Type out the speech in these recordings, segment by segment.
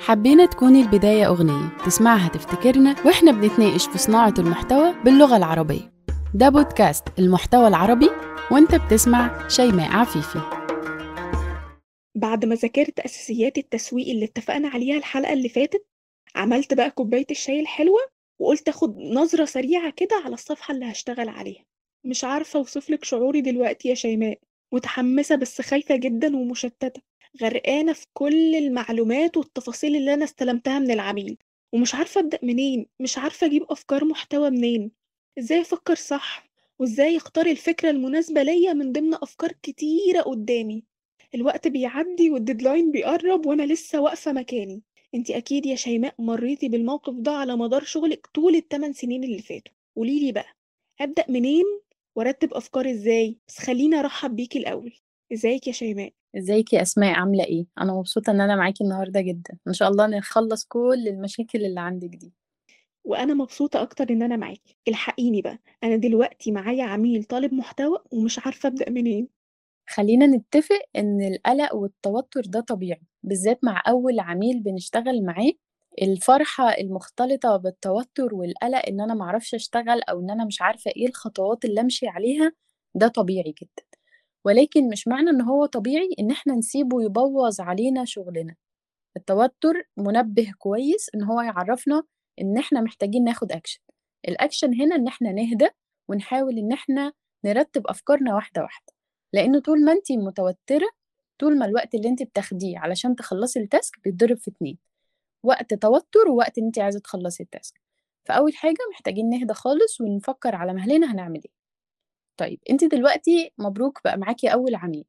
حبينا تكون البداية أغنية تسمعها تفتكرنا وإحنا بنتناقش في صناعة المحتوى باللغة العربية. ده بودكاست المحتوى العربي وإنت بتسمع شيماء عفيفي. بعد ما ذاكرت أساسيات التسويق اللي اتفقنا عليها الحلقة اللي فاتت عملت بقى كوباية الشاي الحلوة وقلت أخد نظرة سريعة كده على الصفحة اللي هشتغل عليها. مش عارفة أوصفلك شعوري دلوقتي يا شيماء متحمسة بس خايفة جدا ومشتتة. غرقانة في كل المعلومات والتفاصيل اللي أنا استلمتها من العميل ومش عارفة أبدأ منين مش عارفة أجيب أفكار محتوى منين إزاي أفكر صح وإزاي أختار الفكرة المناسبة ليا من ضمن أفكار كتيرة قدامي. الوقت بيعدي والديدلاين بيقرب وأنا لسه واقفة مكاني. انتي أكيد يا شيماء مريتي بالموقف ده على مدار شغلك طول التمن سنين اللي فاتوا. قوليلي بقى أبدأ منين وأرتب أفكاري إزاي؟ بس خليني أرحب بيكي الأول. إزيك يا شيماء؟ إزيك يا أسماء؟ عاملة إيه؟ أنا مبسوطة إن أنا معاكي النهارده جدا. إن شاء الله نخلص كل المشاكل اللي عندك دي. وأنا مبسوطة أكتر إن أنا معاكي. الحقيني بقى. أنا دلوقتي معايا عميل طالب محتوى ومش عارفة أبدأ منين. خلينا نتفق إن القلق والتوتر ده طبيعي بالذات مع أول عميل بنشتغل معاه. الفرحة المختلطة بالتوتر والقلق إن أنا معرفش أشتغل أو إن أنا مش عارفة إيه الخطوات اللي أمشي عليها ده طبيعي جدا. ولكن مش معنى إن هو طبيعي إن إحنا نسيبه يبوظ علينا شغلنا. التوتر منبه كويس إن هو يعرفنا إن إحنا محتاجين ناخد action ال action هنا إن إحنا نهدى ونحاول إن إحنا نرتب أفكارنا واحدة واحدة. لأن طول ما انت متوترة طول ما الوقت اللي انت بتاخديه علشان تخلصي ال task بيتضرب في اتنين. وقت توتر ووقت إن انت عايزة تخلصي ال task فأول حاجة محتاجين نهدى خالص ونفكر على مهلنا هنعمل إيه. طيب انت دلوقتي مبروك بقى معاكي أول عميل.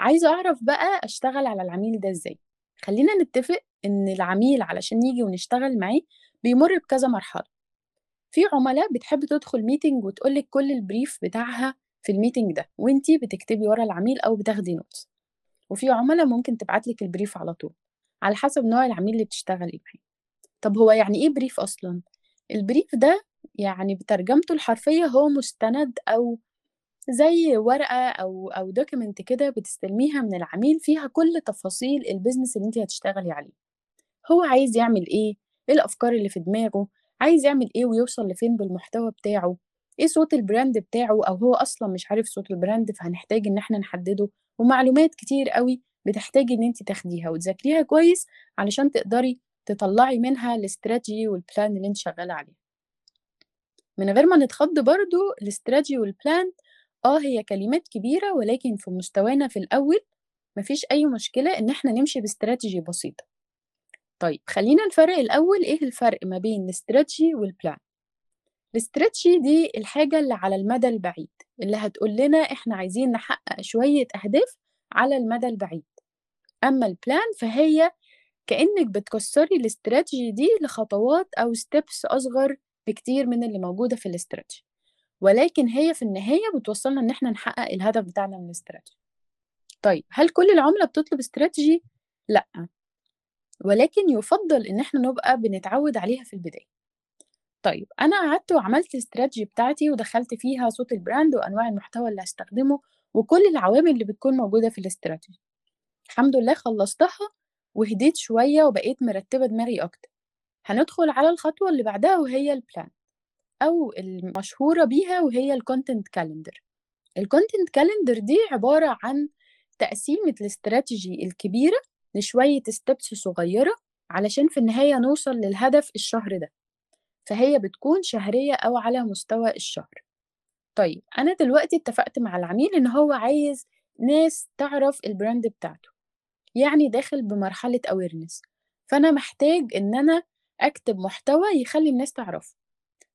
عايزة أعرف بقى أشتغل على العميل ده إزاي؟ خلينا نتفق إن العميل علشان يجي ونشتغل معاه بيمر بكذا مرحلة. في عملاء بتحب تدخل meeting وتقولك كل ال brief بتاعها في ال meeting ده وانتي بتكتبي ورا العميل أو بتاخدي notes وفي عملاء ممكن تبعتلك ال brief على طول على حسب نوع العميل اللي بتشتغلي معاه. طب هو يعني إيه brief أصلا؟ ال brief ده يعني بترجمته الحرفية هو مستند أو زي ورقة أو أو document كده بتستلميها من العميل فيها كل تفاصيل ال business اللي انت هتشتغلي عليه. هو عايز يعمل إيه؟ إيه الأفكار اللي في دماغه؟ عايز يعمل إيه ويوصل لفين بالمحتوى بتاعه؟ إيه صوت ال brand بتاعه؟ أو هو أصلا مش عارف صوت ال brand فهنحتاج إن إحنا نحدده. ومعلومات كتير قوي بتحتاجي إن انت تاخديها وتذاكريها كويس علشان تقدري تطلعي منها ال strategy وال plan اللي انت شغالة عليه. من غير ما نتخض برضو ال strategy وال plan آه هي كلمات كبيرة ولكن في مستوانا في الأول مفيش أي مشكلة إن إحنا نمشي باستراتيجي بسيطة. طيب خلينا نفرق الأول إيه الفرق ما بين ال strategy وال plan ال strategy دي الحاجة اللي على المدى البعيد اللي هتقول لنا إحنا عايزين نحقق شوية أهداف على المدى البعيد. أما ال plan فهي كأنك بتكسري الاستراتيجي دي لخطوات أو steps أصغر بكتير من اللي موجودة في الاستراتيجي. ولكن هي في النهاية بتوصلنا إن إحنا نحقق الهدف بتاعنا من الاستراتيجي. طيب هل كل العملاء بتطلب استراتيجي؟ لأ. ولكن يفضل إن إحنا نبقى بنتعود عليها في البداية. طيب أنا قعدت وعملت الاستراتيجي بتاعتي ودخلت فيها صوت ال brand وأنواع المحتوى اللي هستخدمه وكل العوامل اللي بتكون موجودة في الاستراتيجي. الحمد لله خلصتها وهديت شوية وبقيت مرتبة دماغي أكتر. هندخل على الخطوة اللي بعدها وهي ال plan أو المشهورة بيها وهي ال content calendar ال content calendar دي عبارة عن تقسيمة الاستراتيجي الكبيرة لشوية steps صغيرة علشان في النهاية نوصل للهدف الشهر ده. فهي بتكون شهرية أو على مستوى الشهر. طيب أنا دلوقتي اتفقت مع العميل إن هو عايز ناس تعرف ال brand بتاعته يعني داخل بمرحلة awareness. فأنا محتاج إن أنا أكتب محتوى يخلي الناس تعرفه.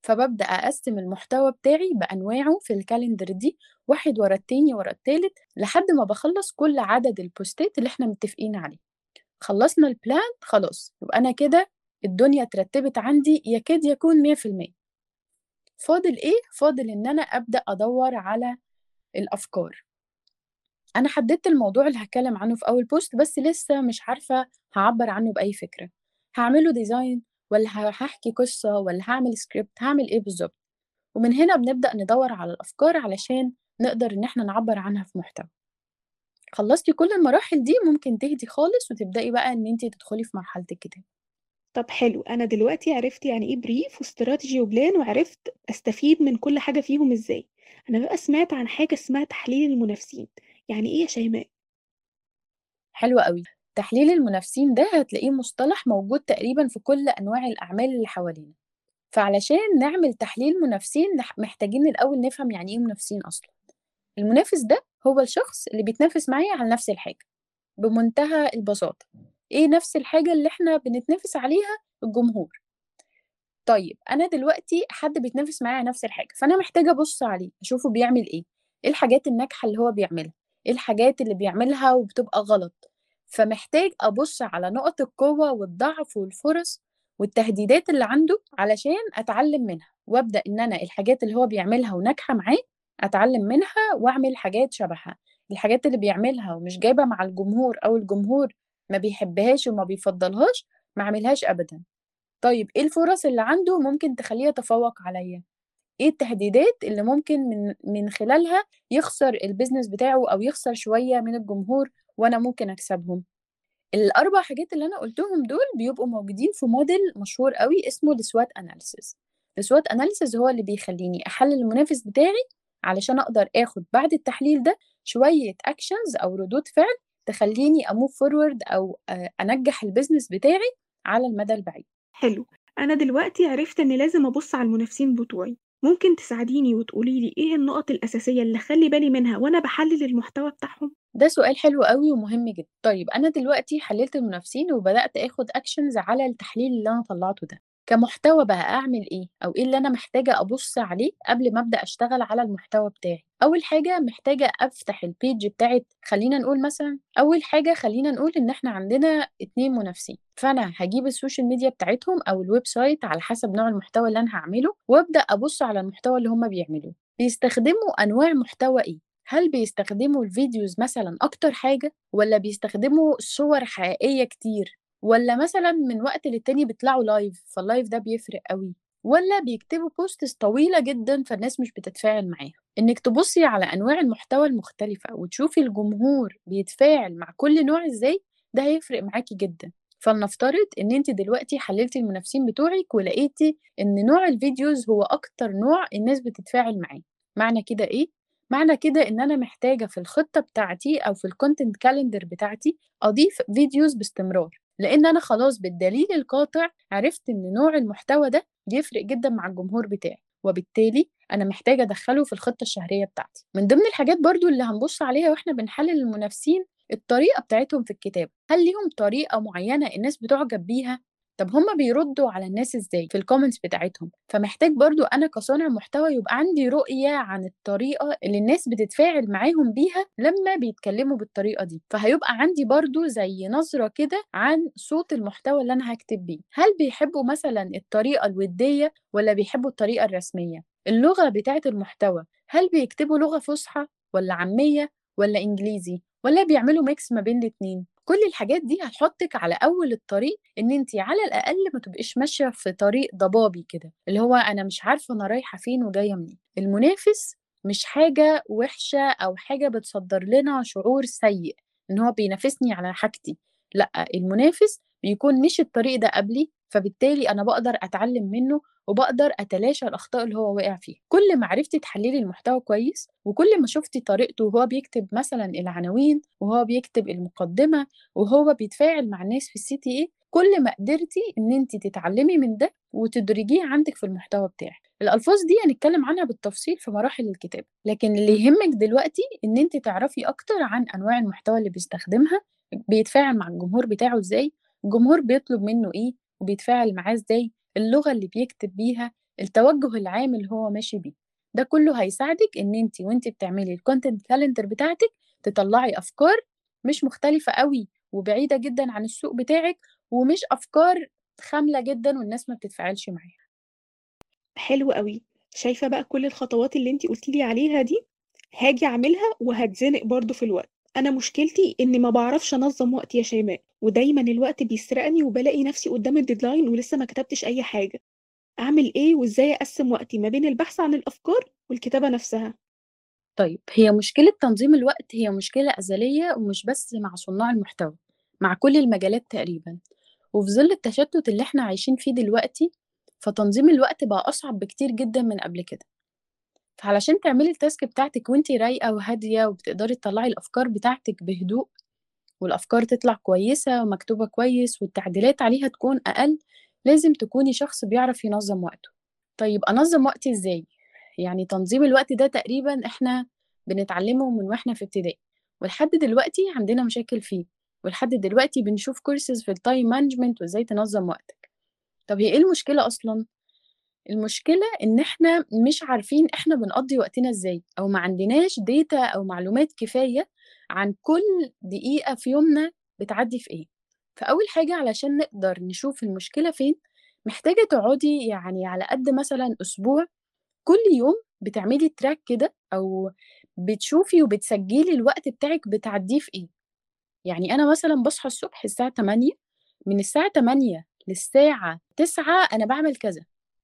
فببدأ أقسم المحتوى بتاعي بأنواعه في ال calendar دي واحد ورا التاني ورا التالت لحد ما بخلص كل عدد ال post ات اللي إحنا متفقين عليه. خلصنا ال plan خلاص يبقى أنا كده الدنيا اترتبت عندي يكاد يكون مية في المية. فاضل إيه؟ فاضل إن أنا أبدأ أدور على الأفكار. أنا حددت الموضوع اللي هتكلم عنه في أول post بس لسه مش عارفة هعبر عنه بأي فكرة. هعمله design ولا هحكي قصة ولا هعمل سكريبت هعمل إيه بالظبط ومن هنا بنبدأ ندور على الأفكار علشان نقدر إن إحنا نعبر عنها في محتوى خلصتي كل المراحل دي ممكن تهدي خالص وتبدأي بقى إن إنتي تدخلي في مرحلة الكتاب طب حلو أنا دلوقتي عرفت يعني إيه brief وstrategy وplan وعرفت أستفيد من كل حاجة فيهم إزاي. أنا بقى سمعت عن حاجة اسمها تحليل المنافسين، يعني إيه يا شيماء؟ حلو أوي. تحليل المنافسين ده هتلاقيه مصطلح موجود تقريبًا في كل أنواع الأعمال اللي حوالينا. فعلشان نعمل تحليل منافسين محتاجين الأول نفهم يعني إيه منافسين أصلًا. المنافس ده هو الشخص اللي بيتنافس معايا على نفس الحاجة، بمنتهى البساطة. إيه نفس الحاجة اللي إحنا بنتنافس عليها؟ الجمهور. طيب أنا دلوقتي حد بيتنافس معايا على نفس الحاجة، فأنا محتاجة أبُص عليه، أشوفه بيعمل إيه، إيه الحاجات الناجحة اللي هو بيعملها، إيه الحاجات اللي بيعملها وبتبقى غلط. فمحتاج أبُص على نقط القوة والضعف والفُرَص والتهديدات اللي عنده علشان أتعلم منها، وأبدأ إن أنا الحاجات اللي هو بيعملها وناجحة معاه أتعلم منها وأعمل حاجات شبهها. الحاجات اللي بيعملها ومش جايبة مع الجمهور أو الجمهور ما بيحبهاش وما بيفضّلهاش، ما أعملهاش أبدًا. طيب إيه الفُرَص اللي عنده ممكن تخلّيه يتفوّق عليّا؟ إيه التهديدات اللي ممكن من من خلالها يخسر الbusiness بتاعه أو يخسر شوية من الجمهور وأنا ممكن أكسبهم؟ ال4 حاجات اللي أنا قُلتهم دول بيبقوا موجودين في model مشهور أوي اسمه الSWOT analysis. الSWOT analysis هو اللي بيخلّيني أحلّل المنافس بتاعي علشان أقدر آخُد بعد التحليل ده شوية actions أو ردود فعل تخلّيني أmove forward أو آآ أنجّح الbusiness بتاعي على المدى البعيد. حلو. أنا دلوقتي عرفت إن لازم أبُص على المنافسين بتوعي، ممكن تساعديني وتقولي لي إيه النُقط الأساسية اللي أخلّي بالي منها وأنا باحلّل المحتوى بتاعهم؟ ده سؤال حلو أوي ومهم جدًا. طيب أنا دلوقتي حلّلت المنافسين وبدأت آخُد actions على التحليل اللي أنا طلّعته ده. كمحتوى بقى أعمل إيه أو إيه اللي أنا محتاجة أبُص عليه قبل ما أبدأ أشتغل على المحتوى بتاعي؟ أول حاجة محتاجة أفتح ال page بتاعة خلّينا نقول مثلًا أول حاجة خلّينا نقول إن إحنا عندنا 2 منافسين، فأنا هاجيب ال social media بتاعتهم أو ال website على حسب نوع المحتوى اللي أنا هاعمله وأبدأ أبُص على المحتوى اللي هم بيعملوه. بيستخدموا أنواع محتوى إيه؟ هل بيستخدموا ال videos مثلًا أكتر حاجة والّا بيستخدموا صور حقيقية كتير والّا مثلًا من وقت للتاني بيطلعوا live فال live ده بيفرق أوي والّا بيكتبوا posts طويلة جدًا فالناس مش بتتفاعل معاها؟ إنِّك تبُصّي على أنواع المحتوى المختلفة وتشوفي الجمهور بيتفاعل مع كل نوع إزاي، ده هيفرق معاكِ جدًا. فلنفترض إن أنتِ دلوقتي حلّلتِ المنافسين بتوعِك ولقيتِ إن نوع ال videos هو أكتر نوع الناس بتتفاعل معاه. معنى كده إيه؟ معنى كده إن أنا محتاجة في الخطة بتاعتي أو في ال content calendar بتاعتي أضيف videos باستمرار، لإن أنا خلاص بالدليل القاطع عرفت إن نوع المحتوى ده بيفرق جدًا مع الجمهور بتاعي، وبالتالي أنا محتاجة أدخّله في الخطة الشهرية بتاعتي. من ضمن الحاجات برضه اللي هنبُص عليها وإحنا بنحلّل المنافسين، الطريقة بتاعتهم في الكتابة. هل ليهم طريقة معيّنة الناس بتُعجب بيها؟ طب هم بيردّوا على الناس إزاي في الcomments بتاعتهم؟ فمحتاج برضه أنا كصانع محتوى يبقى عندي رؤية عن الطريقة اللي الناس بتتفاعل معاهم بيها لمّا بيتكلموا بالطريقة دي، فهيبقى عندي برضه زي نظرة كده عن صوت المحتوى اللي أنا هاكتب بيه. هل بيحبوا مثلًا الطريقة الودية والّا بيحبوا الطريقة الرسمية؟ اللغة بتاعة المحتوى، هل بيكتبوا لغة فُصحى والّا عامية والّا إنجليزي والّا بيعملوا mix ما بين الاتنين؟ كل الحاجات دي هتحطِّك على أول الطريق إن أنتِ على الأقل ما تبقيش ماشية في طريق ضبابي كده، اللي هو أنا مش عارفة أنا رايحة فين وجاية منين. المنافس مش حاجة وِحشة أو حاجة بتصدّر لنا شعور سيء، إن هو بينافسني على حاجتي، لأ، المنافس بيكون مشي الطريق ده قبلي، فبالتالي أنا باقدر أتعلم منه وباقدر أتلاشى الأخطاء اللي هو وقع فيها. كل ما عرفتِ تحلّلي المحتوى كويس وكل ما شُفتِ طريقته وهو بيكتب مثلًا العناوين وهو بيكتب المقدمة وهو بيتفاعل مع الناس في الCTA، كل ما قدرتِ إن أنتِ تتعلمي من ده وتدرجيه عندِك في المحتوى بتاعِك. الألفاظ دي هنتكلم عنها بالتفصيل في مراحل الكتابة، لكن اللي يهمِّك دلوقتي إن أنتِ تعرفي أكتر عن أنواع المحتوى اللي بيستخدمها، بيتفاعل مع الجمهور بتاعه إزاي، الجمهور بيطلب منه إيه وبيتفاعل معاه إزاي، اللغة اللي بيكتب بيها، التوجه العام اللي هو ماشي بيه. ده كله هيساعدِك إن أنتِ وأنتِ بتعملي الcontent calendar بتاعتِك تطلّعي أفكار مش مختلفة أوي وبعيدة جدًا عن السوق بتاعِك ومش أفكار خاملة جدًا والناس ما بتتفاعلش معاها. حلو أوي. شايفة بقى كل الخطوات اللي أنتِ قُلتِ لي عليها دي، هاجي أعملها وهاتزنق برضه في الوقت. أنا مشكلتي إني ما باعرفش أنظّم وقتي يا شيماء، ودايمًا الوقت بيسرقني وبالاقي نفسي قدّام الdeadline ولسه ما كتبتش أي حاجة. أعمل إيه وإزاي أقسّم وقتي ما بين البحث عن الأفكار والكتابة نفسها؟ طيب، هي مشكلة تنظيم الوقت هي مشكلة أزلية ومش بس مع صُناع المحتوى، مع كل المجالات تقريبًا، وفي ظل التشتت اللي إحنا عايشين فيه دلوقتي فتنظيم الوقت بقى أصعب بكتير جدا من قبل كده فعلشان تعملي ال task بتاعتك وانتي رايقة وهادية وبتقدري تطلعي الأفكار بتاعتك بهدوء والأفكار تطلع كويسة ومكتوبة كويس والتعديلات عليها تكون أقل لازم تكوني شخص بيعرف ينظم وقته طيب أنظم وقتي إزاي؟ يعني تنظيم الوقت ده تقريبا إحنا بنتعلمه من وإحنا في ابتدائي ولحد دلوقتي عندنا مشاكل فيه ولحد دلوقتي بنشوف كورسز في ال time management وإزاي تنظم وقتك طب هي إيه المشكلة أصلا؟ المشكلة إن إحنا مش عارفين إحنا بنقضي وقتنا إزاي أو ما عندناش ديتا أو معلومات كفاية عن كل دقيقة في يومنا بتعدي في إيه. فأول حاجة علشان نقدر نشوف المشكلة فين محتاجة تقعدي يعني على قد مثلا أسبوع كل يوم بتعملي تراك كده أو بتشوفي وبتسجلي الوقت بتاعك بتعديه في إيه. يعني أنا مثلا بصحى الصبح الساعة 8 من الساعة 8 للساعة 9 أنا بعمل كذا.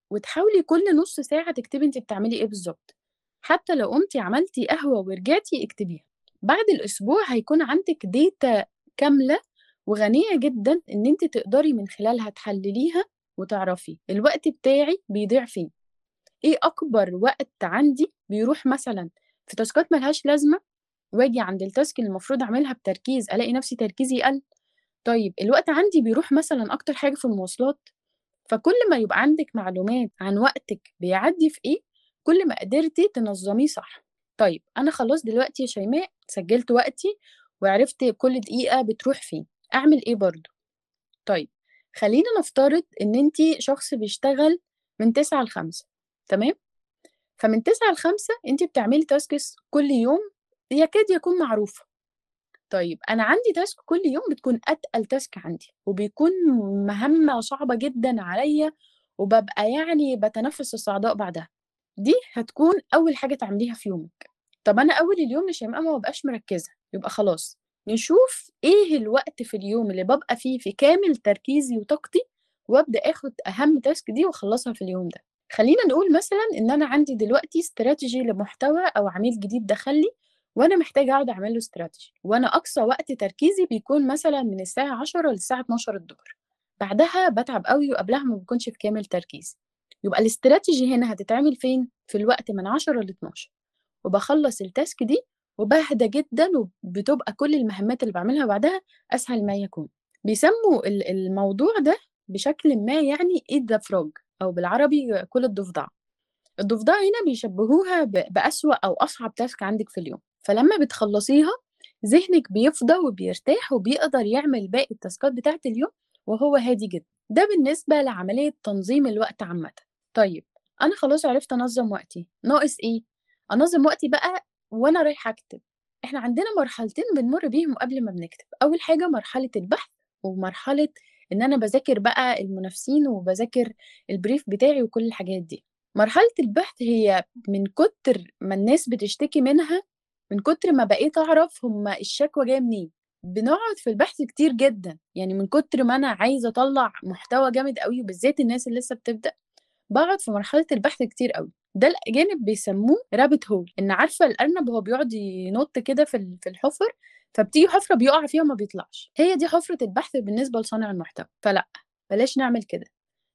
وتحاولي كل نص ساعة تكتبي انت بتعملي إيه بالظبط حتى لو قمتي عملتي قهوة ورجعتي اكتبيها. بعد الأسبوع هيكون عندك ديتا كاملة وغنية جدا إن أنت تقدري من خلالها تحلليها وتعرفي. الوقت بتاعي بيضيع فين؟ إيه أكبر وقت عندي بيروح مثلا في تاسكات ملهاش لازمة واجي عند التاسك اللي المفروض أعملها بتركيز ألاقي نفسي تركيزي قل؟ طيب الوقت عندي بيروح مثلا أكتر حاجة في المواصلات؟ فكل ما يبقى عندك معلومات عن وقتك بيعدي في إيه كل ما قدرتي تنظميه صح. طيب أنا خلاص دلوقتي يا شيماء سجلت وقتي وعرفت كل دقيقة بتروح فين أعمل إيه برضو طيب خلينا نفترض إن أنتي شخص بيشتغل من تسعة لخمسة تمام؟ فمن تسعة لخمسة أنتي بتعملي تاسكس كل يوم يكاد يكون معروفة. طيب أنا عندي تاسك كل يوم بتكون أتقل تاسك عندي وبيكون مهمة صعبة جدا عليا وببقى يعني بتنفس الصعداء بعدها. دي هتكون أول حاجة تعمليها في يومك. طب أنا أول اليوم شيماء ما ببقاش مركزة يبقى خلاص نشوف إيه الوقت في اليوم اللي ببقى فيه في كامل تركيزي وطاقتي وأبدأ آخد أهم تاسك دي وأخلصها في اليوم ده. خلينا نقول مثلا إن أنا عندي دلوقتي استراتيجي لمحتوى أو عميل جديد دخلي وأنا محتاجة أقعد أعمل له استراتيجي وأنا أقصى وقت تركيزي بيكون مثلا من الساعة 10 للساعة 12 الظهر. بعدها بتعب قوي وقبلها ما بكونش في كامل تركيز يبقى الاستراتيجي هنا هتتعمل فين؟ في الوقت من 10 ل 12 وبخلص التاسك دي وبهدى جدا وبتبقى كل المهمات اللي بعملها بعدها أسهل ما يكون. بيسموا الموضوع ده بشكل ما يعني ايد ذا فروج أو بالعربي كل الضفدع. الضفدع هنا بيشبهوها بأسوأ أو أصعب تاسك عندك في اليوم. فلما بتخلصيها ذهنك بيفضى وبيرتاح وبيقدر يعمل باقي التاسكات بتاعة اليوم وهو هادي جدا. ده بالنسبة لعملية تنظيم الوقت عامة. طيب أنا خلاص عرفت أنظم وقتي. ناقص إيه؟ أنظم وقتي بقى وأنا رايحة أكتب. إحنا عندنا مرحلتين بنمر بيهم قبل ما بنكتب. أول حاجة مرحلة البحث ومرحلة إن أنا بذاكر بقى المنافسين وبذاكر البريف بتاعي وكل الحاجات دي. مرحلة البحث هي من كتر ما الناس بتشتكي منها من كتر ما بقيت أعرف هما الشكوى جاية منين. بنقعد في البحث كتير جدا يعني من كتر ما أنا عايزة أطلع محتوى جامد قوي وبالذات الناس اللي لسه بتبدأ بقعد في مرحلة البحث كتير قوي ده الأجانب بيسموه rabbit hole إن عارفة الأرنب هو بيقعد ينط كده في الحفر فبتيجي حفرة بيقع فيها وما بيطلعش. هي دي حفرة البحث بالنسبة لصانع المحتوى. فلأ بلاش نعمل كده.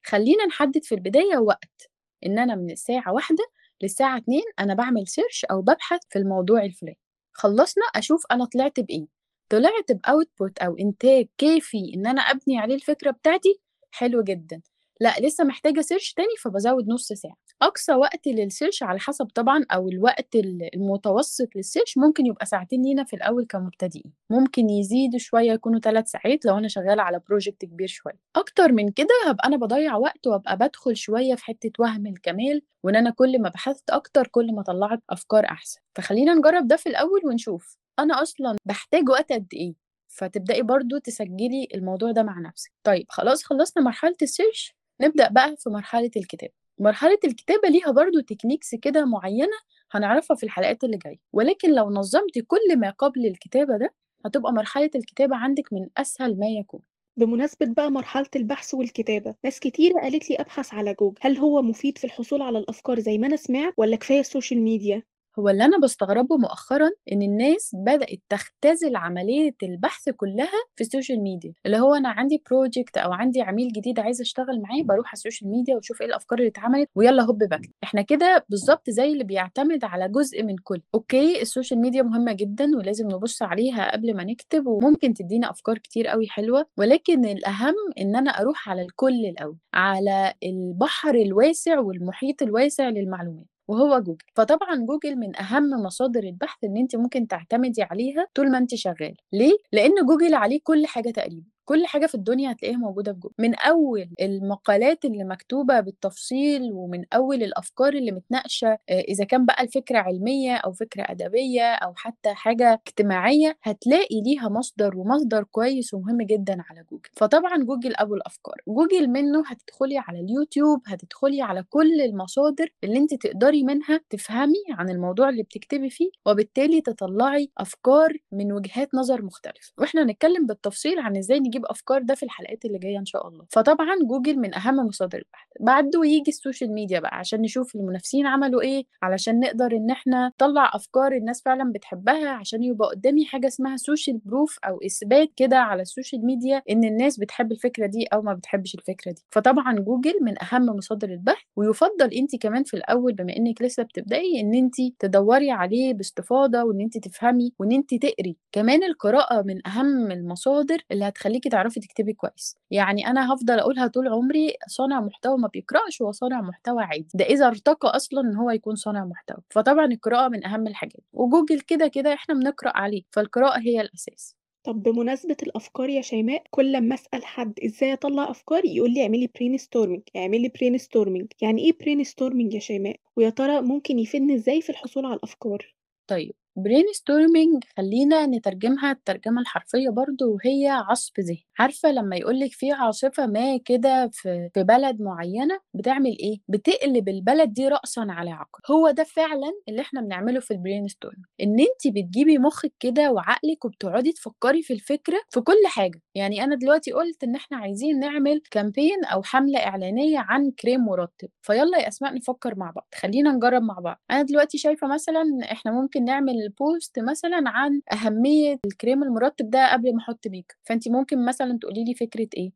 خلينا نحدد في البداية وقت إن أنا من الساعة واحدة للساعة 2 أنا بعمل search أو ببحث في الموضوع الفلاني. خلصنا أشوف أنا طلعت بإيه. طلعت ب output أو إنتاج كافي إن أنا أبني عليه الفكرة بتاعتي حلو جدا. لأ لسه محتاجة search تاني فبزود نص ساعة. أقصى وقت لل search على حسب طبعا أو الوقت المتوسط لل search ممكن يبقى ساعتين لينا في الأول كمبتدئين. ممكن يزيدوا شوية يكونوا ثلاث ساعات لو أنا شغالة على project كبير شوية. أكتر من كده هبقى أنا بضيع وقت وأبقى بدخل شوية في حتة وهم الكمال وإن أنا كل ما بحثت أكتر كل ما طلعت أفكار أحسن. فخلينا نجرب ده في الأول ونشوف. أنا أصلا بحتاج وقت قد إيه؟ فتبدأي برضو تسجلي الموضوع ده مع نفسك. طيب خلاص خلصنا مرحلة ال search. نبدأ بقى في مرحلة الكتابة. مرحلة الكتابة ليها برضو techniques كده معينة هنعرفها في الحلقات اللي جاية ولكن لو نظمتي كل ما قبل الكتابة ده هتبقى مرحلة الكتابة عندك من أسهل ما يكون بمناسبة بقى مرحلة البحث والكتابة ناس كتير قالت لي أبحث على جوجل هل هو مفيد في الحصول على الأفكار زي ما أنا سمعت ولا كفاية ال social media؟ هو اللي أنا باستغربه مؤخرًا إن الناس بدأت تختزل عملية البحث كلّها في ال social media، اللي هو أنا عندي project أو عندي عميل جديد عايزة أشتغل معاه، باروح على ال social media وأشوف إيه الأفكار اللي اتعملت ويالّا هوب باكتب. إحنا كده بالضبط زي اللي بيعتمد على جزء من كل. okay ال social media مهمة جدًا ولازم نبُص عليها قبل ما نكتب وممكن تدّينا أفكار كتير أوي حلوة، ولكن الأهم إن أنا أروح على الكل الأول، على البحر الواسع والمحيط الواسع للمعلومات. وهو جوجل. فطبعا جوجل من أهم مصادر البحث ان انت ممكن تعتمدي عليها طول ما انت شغالة. ليه؟ لأن جوجل عليه كل حاجة تقريبا. كل حاجة في الدنيا هتلاقيها موجودة في جوجل من أول المقالات اللي مكتوبة بالتفصيل ومن أول الأفكار اللي متناقشة إذا كان بقى الفكرة علمية أو فكرة أدبية أو حتى حاجة اجتماعية هتلاقي ليها مصدر ومصدر كويس ومهم جدا على جوجل. فطبعا جوجل أبو الأفكار. جوجل منه هتدخلي على اليوتيوب هتدخلي على كل المصادر اللي انت تقدري منها تفهمي عن الموضوع اللي بتكتبي فيه وبالتالي تطلعي أفكار من وجهات نظر مختلفة. وإحنا هنتكلم بالتفصيل عن إزاي نجيب أفكار ده في الحلقات اللي جاية إن شاء الله. فطبعا جوجل من أهم مصادر البحث. بعده يجي ال social media بقى عشان نشوف المنافسين عملوا إيه علشان نقدر إن إحنا نطلع أفكار الناس فعلا بتحبها عشان يبقى قدامي حاجة اسمها social proof أو إثبات كده على ال social media إن الناس بتحب الفكرة دي أو ما بتحبش الفكرة دي. فطبعا جوجل من أهم مصادر البحث. ويفضل انت كمان في الأول بما إنك لسه بتبداي إن انت تدوري عليه باستفاضة وإن انت تفهمي وإن انت تقري. كمان القراءة من أهم المصادر اللي هتخليكي تعرفي تكتبي كويس. يعني أنا هفضل أقولها طول عمري صانع محتوى ما بيقرأش هو صانع محتوى عادي. ده إذا ارتقى أصلا إن هو يكون صانع محتوى. فطبعا القراءة من أهم الحاجات. وجوجل كده كده إحنا بنقرأ عليه فالقراءة هي الأساس. طب بمناسبة الأفكار يا شيماء كل لما أسأل حد إزاي أطلع أفكار يقول لي اعملي brainstorming اعملي brainstorming يعني إيه brainstorming يا شيماء؟ ويا ترى ممكن يفيدني إزاي في الحصول على الأفكار؟ طيب storming خلينا نترجمها الترجمة الحرفية برضو وهي عصف ذهن عارفة لما يقولك في عاصفة ما كده في, في بلد معينة بتعمل إيه؟ بتقلب البلد دي رأسا على عقب. هو ده فعلا اللي إحنا بنعمله في ال brainstorming إن انت بتجيبي مخك كده وعقلك وبتقعدي تفكري في الفكرة في كل حاجة. يعني أنا دلوقتي قلت إن إحنا عايزين نعمل campaign أو حملة إعلانية عن كريم مرطب فيلا يا أسماء نفكر مع بعض. خلينا نجرب مع بعض. أنا دلوقتي شايفة مثلا إحنا ممكن نعمل post مثلا عن أهمية الكريم المرطب ده قبل ما أحط ميك فانت ممكن مثلا تقولي لي فكرة إيه؟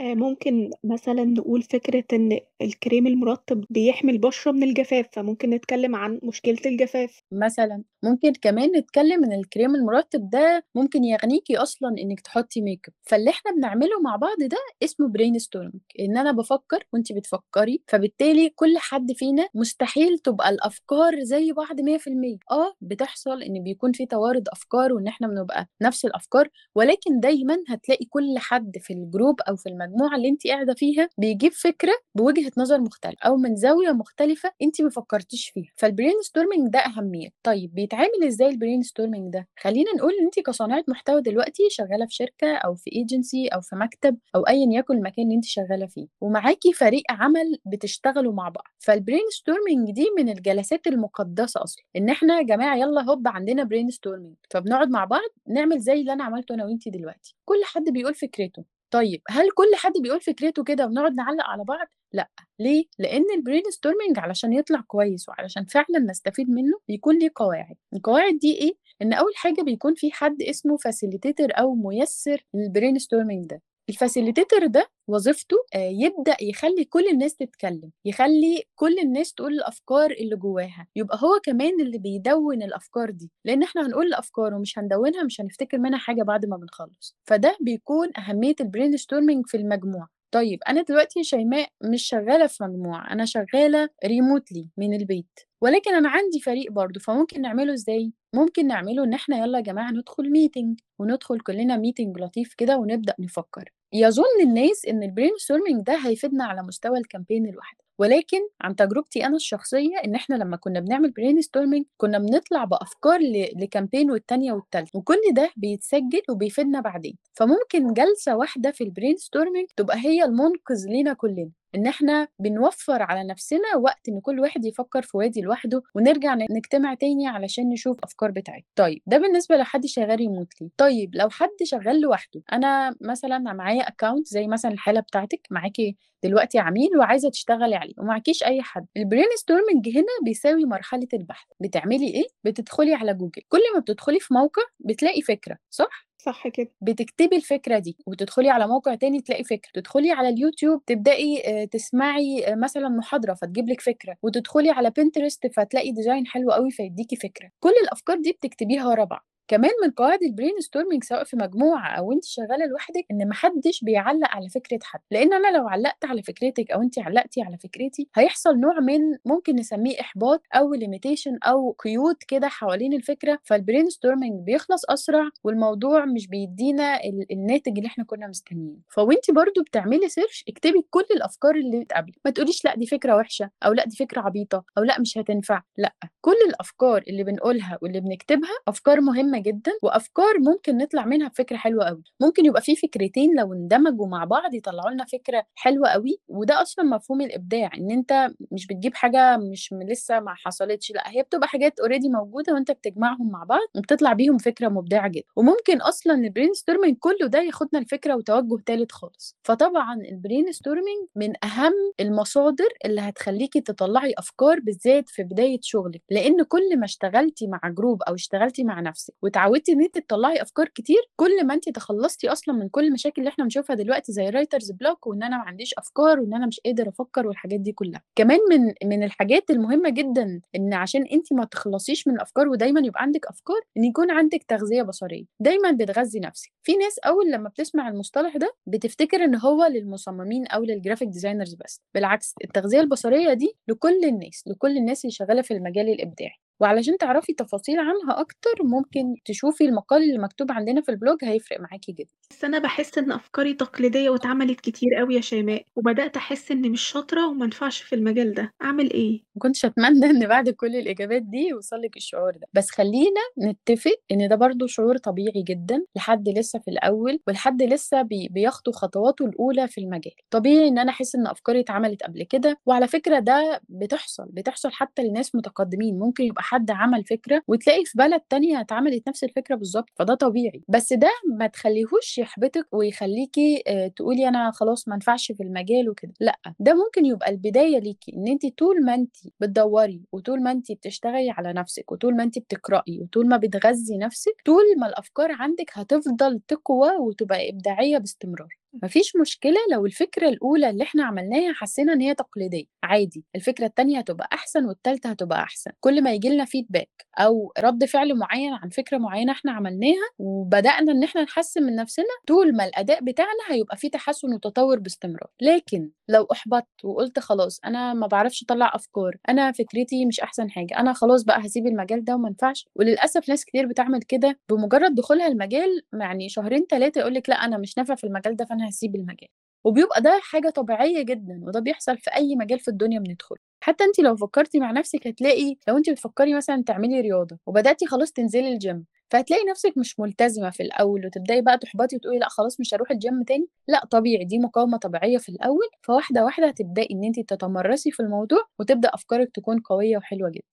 آه ممكن مثلا نقول فكرة إن الكريم المرطب بيحمي البشرة من الجفاف فممكن نتكلم عن مشكلة الجفاف. مثلا ممكن كمان نتكلم إن الكريم المرطب ده ممكن يغنيكي أصلا إنك تحطي ميك اب فاللي إحنا بنعمله مع بعض ده اسمه brainstorming إن أنا بفكر وانت بتفكري فبالتالي كل حد فينا مستحيل تبقى الأفكار زي بعض 100% آه بتحصل إن بيكون في توارد أفكار وإن إحنا بنبقى نفس الأفكار ولكن دايما هتلاقي كل حد في ال group أو في المجموعة اللي انت قاعدة فيها بيجيب فكرة بوجهة نظر مختلفة أو من زاوية مختلفة انت ما فكرتيش فيها. فال brainstorming ده أهمية. طيب بيتعمل إزاي ال brainstorming ده؟ خلينا نقول إن انت كصانعه محتوى دلوقتي شغالة في شركة أو في ايجنسي أو في مكتب أو ايا يكن المكان اللي انت شغالة فيه ومعاكي فريق عمل بتشتغلوا مع بعض. فال brainstorming دي من الجلسات المقدسة أصلا. إن إحنا يا جماعة يلا هوب عندنا brainstorming فبنقعد مع بعض نعمل زي اللي أنا عملته أنا وانت دلوقتي. كل حد بيقول فكرته. طيب هل كل حد بيقول فكرته كده ونقعد نعلق على بعض؟ لأ ليه؟ لأن ال brainstorming علشان يطلع كويس وعلشان فعلا نستفيد منه بيكون ليه قواعد. القواعد دي إيه؟ إن أول حاجة بيكون في حد اسمه facilitator أو ميسر لل brainstorming ده. ال facilitator ده وظيفته يبدأ يخلي كل الناس تتكلم يخلي كل الناس تقول الأفكار اللي جواها. يبقى هو كمان اللي بيدون الأفكار دي لأن إحنا هنقول الأفكار ومش هندونها مش هنفتكر منها حاجة بعد ما بنخلص. فده بيكون أهمية ال brainstorming في المجموعة. طيب أنا دلوقتي شيماء مش شغالة في مجموعة أنا شغالة remotely من البيت ولكن أنا عندي فريق برضه فممكن نعمله إزاي؟ ممكن نعمله إن إحنا يلا يا جماعة ندخل meeting وندخل كلنا meeting لطيف كده ونبدأ نفكر. يظن الناس إن ال brainstorming ده هيفيدنا على مستوى ال campaign الواحدة. ولكن عن تجربتي أنا الشخصية إن إحنا لما كنا بنعمل brainstorming كنا بنطلع بأفكار ل campaign والتانية والتالتة وكل ده بيتسجل وبيفيدنا بعدين. فممكن جلسة واحدة في ال brainstorming تبقى هي المنقذ لينا كلنا. إن إحنا بنوفر على نفسنا وقت إن كل واحد يفكر في وادي لوحده ونرجع نجتمع تاني علشان نشوف أفكار بتاعتنا. طيب ده بالنسبة لحد شغال remotely طيب لو حد شغال لوحده أنا مثلا معايا account زي مثلا الحالة بتاعتك معاكي دلوقتي عميل وعايزة تشتغلي عليه ومعكيش أي حد. ال brainstorming هنا بيساوي مرحلة البحث. بتعملي إيه؟ بتدخلي على جوجل. كل ما بتدخلي في موقع بتلاقي فكرة صح؟ صح كده. بتكتبي الفكرة دي وتدخلي على موقع تاني تلاقي فكرة تدخلي على اليوتيوب تبدأي آه، تسمعي آه، مثلا محاضرة فتجيب لك فكرة وتدخلي على بنترست فتلاقي design حلو قوي فيديكي فكرة. كل الأفكار دي بتكتبيها ورا بعض. كمان من قواعد ال brainstorming سواء في مجموعة أو انت شغالة لوحدك إن محدش بيعلق على فكرة حد. لأن أنا لو علقت على فكرتك أو انت علقتي على فكرتي هيحصل نوع من ممكن نسميه إحباط أو limitation أو قيود كده حوالين الفكرة. فال brainstorming بيخلص أسرع والموضوع مش بيدينا ال- الناتج اللي إحنا كنا مستنيينه. فوانت برضو بتعملي search اكتبي كل الأفكار اللي بتقابلك. ما تقوليش لأ دي فكرة وحشة أو لأ دي فكرة عبيطة أو لأ مش هتنفع. لأ كل الأفكار اللي بنقولها واللي بنكتبها أفكار مهمة جدا وأفكار ممكن نطلع منها بفكرة حلوة قوي ممكن يبقى في فكرتين لو اندمجوا مع بعض يطلعوا لنا فكرة حلوة قوي وده أصلا مفهوم الإبداع إن أنت مش بتجيب حاجة مش لسه ما حصلتش لأ هي بتبقى حاجات already موجودة وأنت بتجمعهم مع بعض وبتطلع بيهم فكرة مبدعة جدا. وممكن أصلا ال brainstorming كله ده ياخدنا لفكرة وتوجه ثالث خالص. فطبعا ال brainstorming من أهم المصادر اللي هتخليكي تطلعي أفكار بالذات في بداية شغلك لأن كل ما اشتغلتي مع group أو اشتغلتي مع نفسك وتعودتي إن انت تطلعي أفكار كتير كل ما انت تخلصتي أصلا من كل المشاكل اللي إحنا بنشوفها دلوقتي زي writer's block وإن أنا ما عنديش أفكار وإن أنا مش قادر أفكر والحاجات دي كلها. كمان من من الحاجات المهمة جدا إن عشان انت ما تخلصيش من الأفكار ودايما يبقى عندك أفكار إن يكون عندك تغذية بصرية. دايما بتغذي نفسك. في ناس أول لما بتسمع المصطلح ده بتفتكر إن هو للمصممين أو لل graphic designers بس. بالعكس التغذية البصرية دي لكل الناس لكل الناس اللي شغالة في المجال الإبداعي. وعلشان تعرفي تفاصيل عنها أكتر ممكن تشوفي المقال اللي مكتوب عندنا في البلوج هيفرق معاكي جدا. بس أنا بحس إن أفكاري تقليدية واتعملت كتير قوي يا شيماء وبدأت أحس إني مش شاطرة ومنفعش في المجال ده. أعمل إيه؟ ما كنتش أتمنى إن بعد كل الإجابات دي يوصلك الشعور ده. بس خلينا نتفق إن ده برضو شعور طبيعي جدا لحد لسه في الأول ولحد لسه بي بيخطو خطواته الأولى في المجال. طبيعي إن أنا أحس إن أفكاري اتعملت قبل كده وعلى فكرة ده بتحصل بتحصل حتى لناس متقدمين. ممكن يبقى حد عمل فكرة وتلاقي في بلد تانية اتعملت نفس الفكرة بالظبط فده طبيعي. بس ده ما تخليهوش يحبطك ويخليكي آه، تقولي أنا خلاص ما انفعش في المجال وكده. لأ ده ممكن يبقى البداية ليكي إن انت طول ما انت بتدوري وطول ما انت بتشتغلي على نفسك وطول ما انت بتقرأي وطول ما بتغذي نفسك طول ما الأفكار عندك هتفضل تقوى وتبقى إبداعية باستمرار. مفيش مشكلة لو الفكرة الأولى اللي إحنا عملناها حسينا إن هي تقليدية. عادي الفكرة التانية هتبقى أحسن والتالتة هتبقى أحسن. كل ما يجيلنا فيدباك أو رد فعل معين عن فكرة معينة إحنا عملناها وبدأنا إن إحنا نحسن من نفسنا طول ما الأداء بتاعنا هيبقى فيه تحسن وتطور باستمرار. لكن لو أحبطت وقلت خلاص أنا ما بعرفش أطلع أفكار أنا فكرتي مش أحسن حاجة أنا خلاص بقى هسيب المجال ده وما ينفعش. وللأسف ناس كتير بتعمل كده بمجرد دخولها المجال يعني شهرين ثلاثة يقولك لأ أنا مش نافع في المجال ده فأنا هسيب المجال. وبيبقى ده حاجة طبيعية جدا وده بيحصل في أي مجال في الدنيا بندخله. حتى انت لو فكرتي مع نفسك هتلاقي لو انت بتفكري مثلا تعملي رياضة وبدأتي خلاص تنزلي الجيم فهتلاقي نفسك مش ملتزمة في الأول وتبدأي بقى تحبطي وتقولي لأ خلاص مش هروح الجيم تاني. لأ طبيعي دي مقاومة طبيعية في الأول. فواحدة واحدة هتبدأي إن انت تتمرسي في الموضوع وتبدأ أفكارك تكون قوية وحلوة جدا.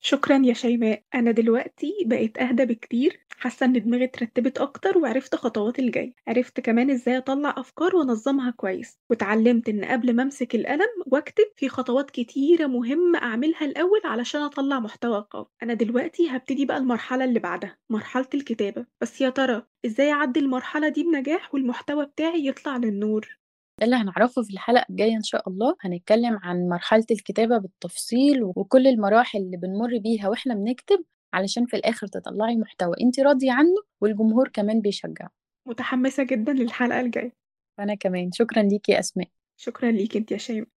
شكرا يا شيماء. أنا دلوقتي بقيت أهدى بكتير. حاسة إن دماغي اترتبت أكتر وعرفت خطوات الجاي عرفت كمان إزاي أطلع أفكار وأنظمها كويس. واتعلمت إن قبل ما أمسك القلم وأكتب في خطوات كتيرة مهمة أعملها الأول علشان أطلع محتوى قوي. أنا دلوقتي هبتدي بقى المرحلة اللي بعدها مرحلة الكتابة. بس يا ترى إزاي اعدي المرحلة دي بنجاح والمحتوى بتاعي يطلع للنور؟ ده اللي هنعرفه في الحلقة الجاية إن شاء الله. هنتكلم عن مرحلة الكتابة بالتفصيل وكل المراحل اللي بنمر بيها وإحنا بنكتب علشان في الآخر تطلعي محتوى أنت راضية عنه والجمهور كمان بيشجعه. متحمسة جدا للحلقة الجاية. وأنا كمان. شكرا ليكي يا أسماء. شكرا ليك أنت يا شيماء.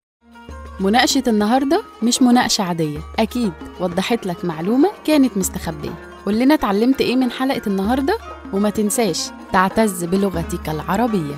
مناقشة النهاردة مش مناقشة عادية. أكيد وضحت لك معلومة كانت مستخبية. قول لنا اتعلمت إيه من حلقة النهاردة؟ وما تنساش تعتز بلغتك العربية.